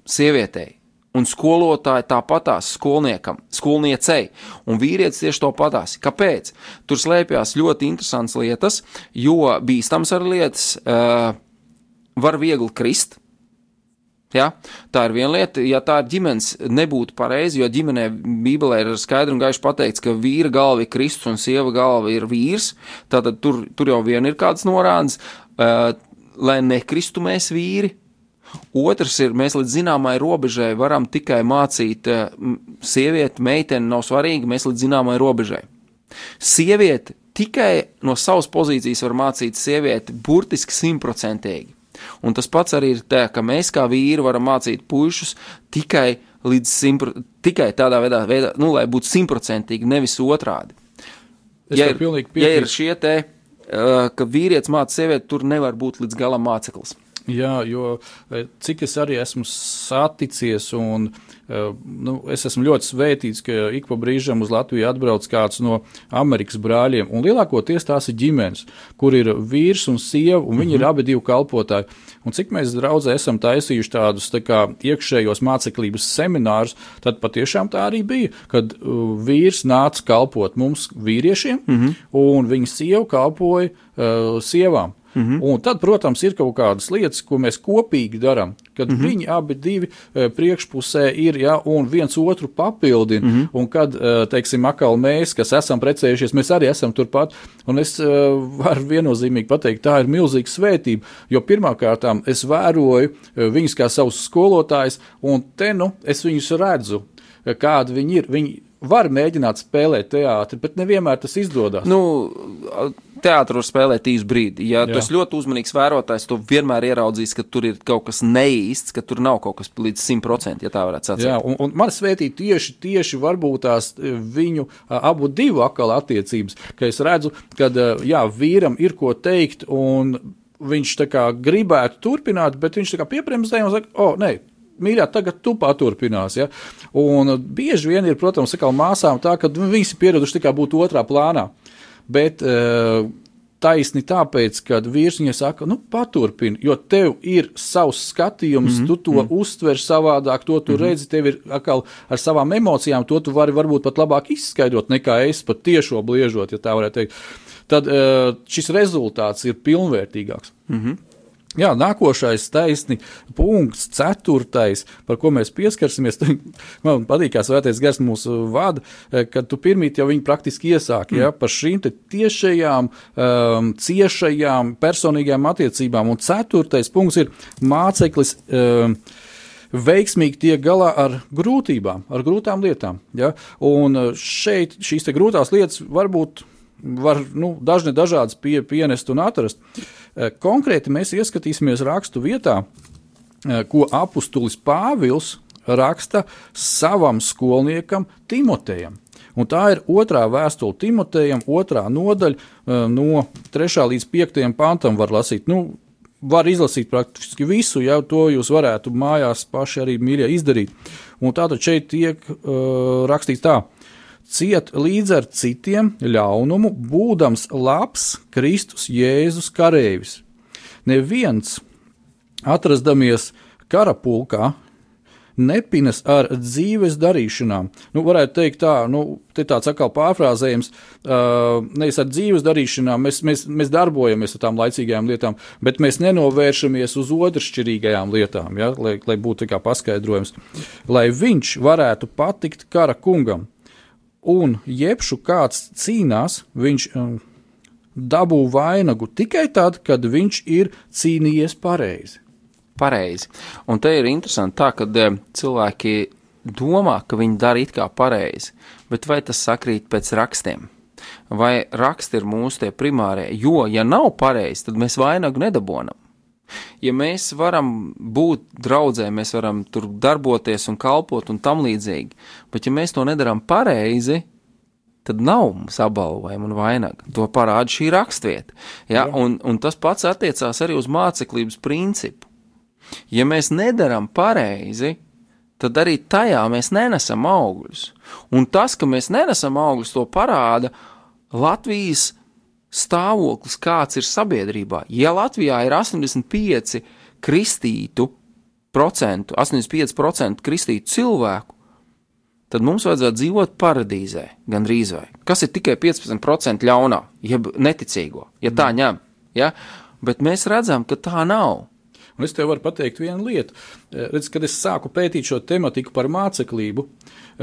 sievietei, un skolotāji tāpatās skolniekam, skolniecei, un vīrietis tieši to patās. Kāpēc? Tur slēpjas ļoti interesants lietas, jo bīstams ar lietas uh, var viegli krist. Ja? Tā ir viena lieta, ja tā ir ģimenes, nebūtu pareizi, jo ģimenē Bībelē ir skaidri un gaiši pateikts, ka vīra galva ir Kristus un sieva galva ir vīrs. Tātad tur, tur jau vien ir kādas norādes, uh, lai nekristu mēs vīri, Otrs ir, mēs līdz zināmai robežai varam tikai mācīt sievieti, meiteni, nav svarīgi, mēs līdz zināmai robežai. Sieviete tikai no savas pozīcijas var mācīt sievieti burtiski simtprocentīgi. Un tas pats arī ir tā, ka mēs kā vīri varam mācīt puišus tikai līdz simpro, tikai tādā veidā, veidā nu, lai būtu simtprocentīgi, nevis otrādi. Es Ja ir, ja ir šie te, uh, ka vīrietis māca sievieti, tur nevar būt līdz galam māceklis. Jā, jo eh, cik es arī esmu saticies, un eh, nu, es esmu ļoti svētīts, ka ik pa brīžam uz Latviju atbrauc kāds no Amerikas brāļiem. Un lielākoties tās ir ģimenes, kur ir vīrs un sieva, un viņi mm -hmm. ir abi divi kalpotāji. Un cik mēs draudzē esam taisījuši tādus tā kā, iekšējos māceklības seminārus, tad patiešām tā arī bija, kad uh, vīrs nāca kalpot mums vīriešiem, mm -hmm. un viņa sieva kalpoja uh, sievām. Mm -hmm. Un tad, protams, ir kaut kādas lietas, ko mēs kopīgi darām, kad mm -hmm. viņi abi divi e, priekšpusē ir, ja, un viens otru papildina. Mm -hmm. Un kad, e, teiksim, atkal mēs, kas esam precējušies, mēs arī esam turpat. Un es e, varu viennozīmīgi pateikt, tā ir milzīga svētība, jo pirmkārt es vēroju viņus kā savus skolotājus, un te nu es viņus redzu, kādi viņi ir. Viņi var mēģināt spēlēt teātri, bet nevienmēr tas izdodas. Nu, teātris var spēlēt īsu brīdi. Ja Jā. tu esi ļoti uzmanīgs vērotājs, tu vienmēr ieraudzīs, ka tur ir kaut kas neīsts, ka tur nav kaut kas līdz 100%, ja tā varētu sacīt. Jā, un, un man svētī tieši, tieši varbūt tās e, viņu abu divu atkal attiecības, ka es redzu, ka jā, vīram ir ko teikt, un viņš tā kā gribētu turpināt, bet viņš tā kā piepremzē un saka, o, nē. Mīļā, tagad tu paturpinās. Ja? Un bieži vien ir, protams, atkal māsām tā, ka viņas ir pieraduši tikai būt otrā plānā. Bet uh, taisni tāpēc, ka vīrs viņai saka, nu, paturpini, jo tev ir savs skatījums, mm -hmm. tu to mm -hmm. uztver savādāk, to tu mm -hmm. redzi, tev ir atkal ar savām emocijām, to tu vari varbūt pat labāk izskaidrot nekā es pat tiešo bliežot, ja tā varētu teikt. Tad uh, šis rezultāts ir pilnvērtīgāks. Mm -hmm. Jā, nākošais taisni punkts, ceturtais, par ko mēs pieskarsimies. Man patīk, kā svētais gars mūsu vada, kad tu pirmīt jau viņu praktiski iesāki mm. ja, par šīm tiešajām, um, ciešajām, personīgajām attiecībām. Un ceturtais punkts ir māceklis. Um, veiksmīgi tiek galā ar grūtībām, ar grūtām lietām. Ja? Un šeit šīs grūtās lietas varbūt var nu, dažne dažādas pie, pienest un atrast. Konkrēti mēs ieskatīsimies rakstu vietā, ko apustulis Pāvils raksta savam skolniekam Timotejam. Un tā ir otrā vēstule Timotejam, otrā nodaļa, no 3. līdz 5. pantam var lasīt. Nu, var izlasīt praktiski visu, ja to jūs varētu mājās paši arī mīļie izdarīt. Un tātad šeit tiek uh, rakstīts tā ciet līdz ar citiem ļaunumu, būdams labs Kristus Jēzus kareivis. Neviens, atrastamies karapulkā, nepinas ar dzīves darīšanām. Nu, varētu teikt, tā, nu, te tāds atkal pārfrāzējums, uh, nevis ar dzīves darīšanām, mēs, mēs, mēs darbojamies ar tām laicīgajām lietām, bet mēs nenovēršamies uz otršķirīgajām lietām, ja, lai, lai būtu paskaidrojums, lai viņš varētu patikt kara kungam. Un jebšu kāds cīnās, viņš um, dabū vainagu tikai tad, kad viņš ir cīnījies pareizi. Pareizi. Un te ir interesanti tā, ka eh, cilvēki domā, ka viņi dara it kā pareizi, bet vai tas sakrīt pēc rakstiem? Vai raksti ir mūsu tie primārie? Jo, ja nav pareizi, tad mēs vainagu nedabonam. Ja mēs varam būt draudzē, mēs varam tur darboties un kalpot un tam līdzīgi, bet ja mēs to nedarām pareizi, tad nav mums apbalvojuma un vainaga. To parāda šī rakstvieta. Ja? Un, un tas pats attiecās arī uz māceklības principu. Ja mēs nedarām pareizi, tad arī tajā mēs nenesam augļus. Un tas, ka mēs nenesam augļus, to parāda Latvijas stāvoklis, kāds ir sabiedrībā. Ja Latvijā ir 85 kristītu procentu, 85% kristītu cilvēku, tad mums vajadzētu dzīvot paradīzē, gandrīz vai. Kas ir tikai 15% ļaunā, jeb neticīgo, ja tā ņem. Ja? Bet mēs redzam, ka tā nav. Un es tev varu pateikt vienu lietu. redz, kad es sāku pētīt šo tematiku par māceklību,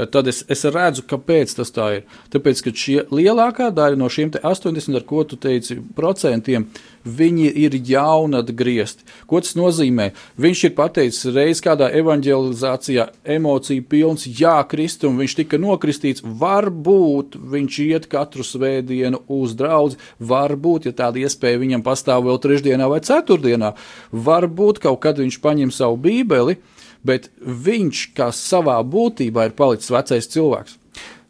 tad es, es redzu, kāpēc tas tā ir. Tāpēc, ka šie lielākā daļa no šiem 80, ar ko tu teici, procentiem, viņi ir jaunatgriezti. Ko tas nozīmē? Viņš ir pateicis reiz kādā evanģelizācijā, emociju pilns, jā, kristum, viņš tika nokristīts, varbūt viņš iet katru svētdienu uz draudzi, varbūt, ja tāda iespēja viņam pastāv vēl trešdienā vai ceturtdienā, varbūt kaut kad viņš paņem savu bībeli, bet viņš kā savā būtībā ir palicis vecais cilvēks.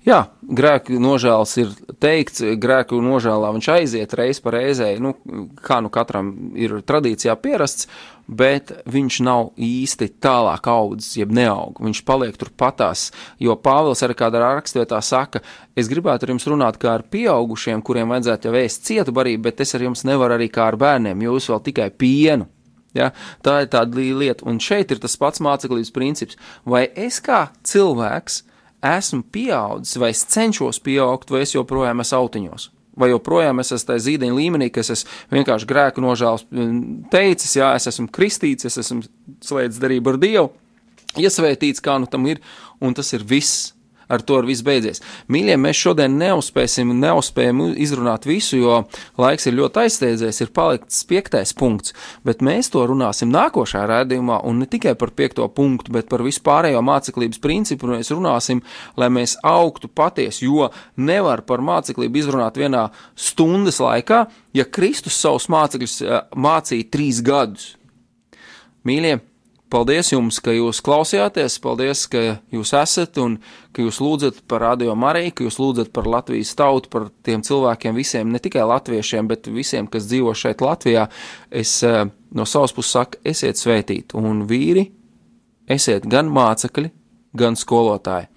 Jā, grēku nožēls ir teikts, grēku nožēlā viņš aiziet reiz pa reizē, nu, kā nu katram ir tradīcijā pierasts, bet viņš nav īsti tālāk audzis, jeb neaug. Viņš paliek tur patās, jo Pāvils arī kādā rakstvietā saka, es gribētu ar jums runāt kā ar pieaugušiem, kuriem vajadzētu jau ēst cietu barību, bet es ar jums nevaru arī kā ar bērniem, jūs vēl tikai pienu. Ja? Tā ir tāda lieta, un šeit ir tas pats māceklības princips. Vai es kā cilvēks esmu pieaudzis, vai es cenšos pieaugt, vai es joprojām esmu autiņos? Vai joprojām es esmu tajā zīdaiņa līmenī, ka es vienkārši grēku nožēls teicis, jā, es esmu kristīts, es esmu slēdzis darību ar Dievu, iesvētīts, kā nu tam ir, un tas ir viss ar to ir viss beidzies. Mīļie, mēs šodien neuzspēsim, neuzspējam izrunāt visu, jo laiks ir ļoti aizsteidzies, ir palikts piektais punkts, bet mēs to runāsim nākošajā rādījumā, un ne tikai par piekto punktu, bet par vispārējo māceklības principu mēs runāsim, lai mēs augtu patiesi, jo nevar par māceklību izrunāt vienā stundas laikā, ja Kristus savus mācekļus eh, mācīja trīs gadus. Mīļie, Paldies jums, ka jūs klausījāties, paldies, ka jūs esat un ka jūs lūdzat par Radio Mariju, ka jūs lūdzat par Latvijas tautu, par tiem cilvēkiem visiem, ne tikai latviešiem, bet visiem, kas dzīvo šeit Latvijā. Es eh, no savas puses saku, esiet svētīti, un vīri, esiet gan mācekļi, gan skolotāji.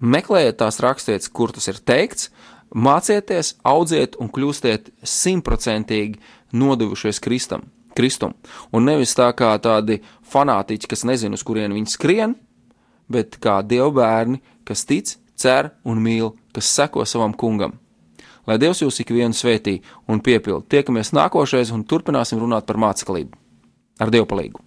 Meklējiet tās rakstītas, kur tas ir teikts, mācieties, audziet un kļūstiet simtprocentīgi nodevušies Kristam. Kristum. Un nevis tā kā tādi fanātiķi, kas nezina, uz kurien viņi skrien, bet kā dievu bērni, kas tic, cer un mīl, kas seko savam kungam. Lai Dievs jūs ikvienu svētī un piepildi. Tiekamies nākošais un turpināsim runāt par māceklību. Ar Dievu palīdzību!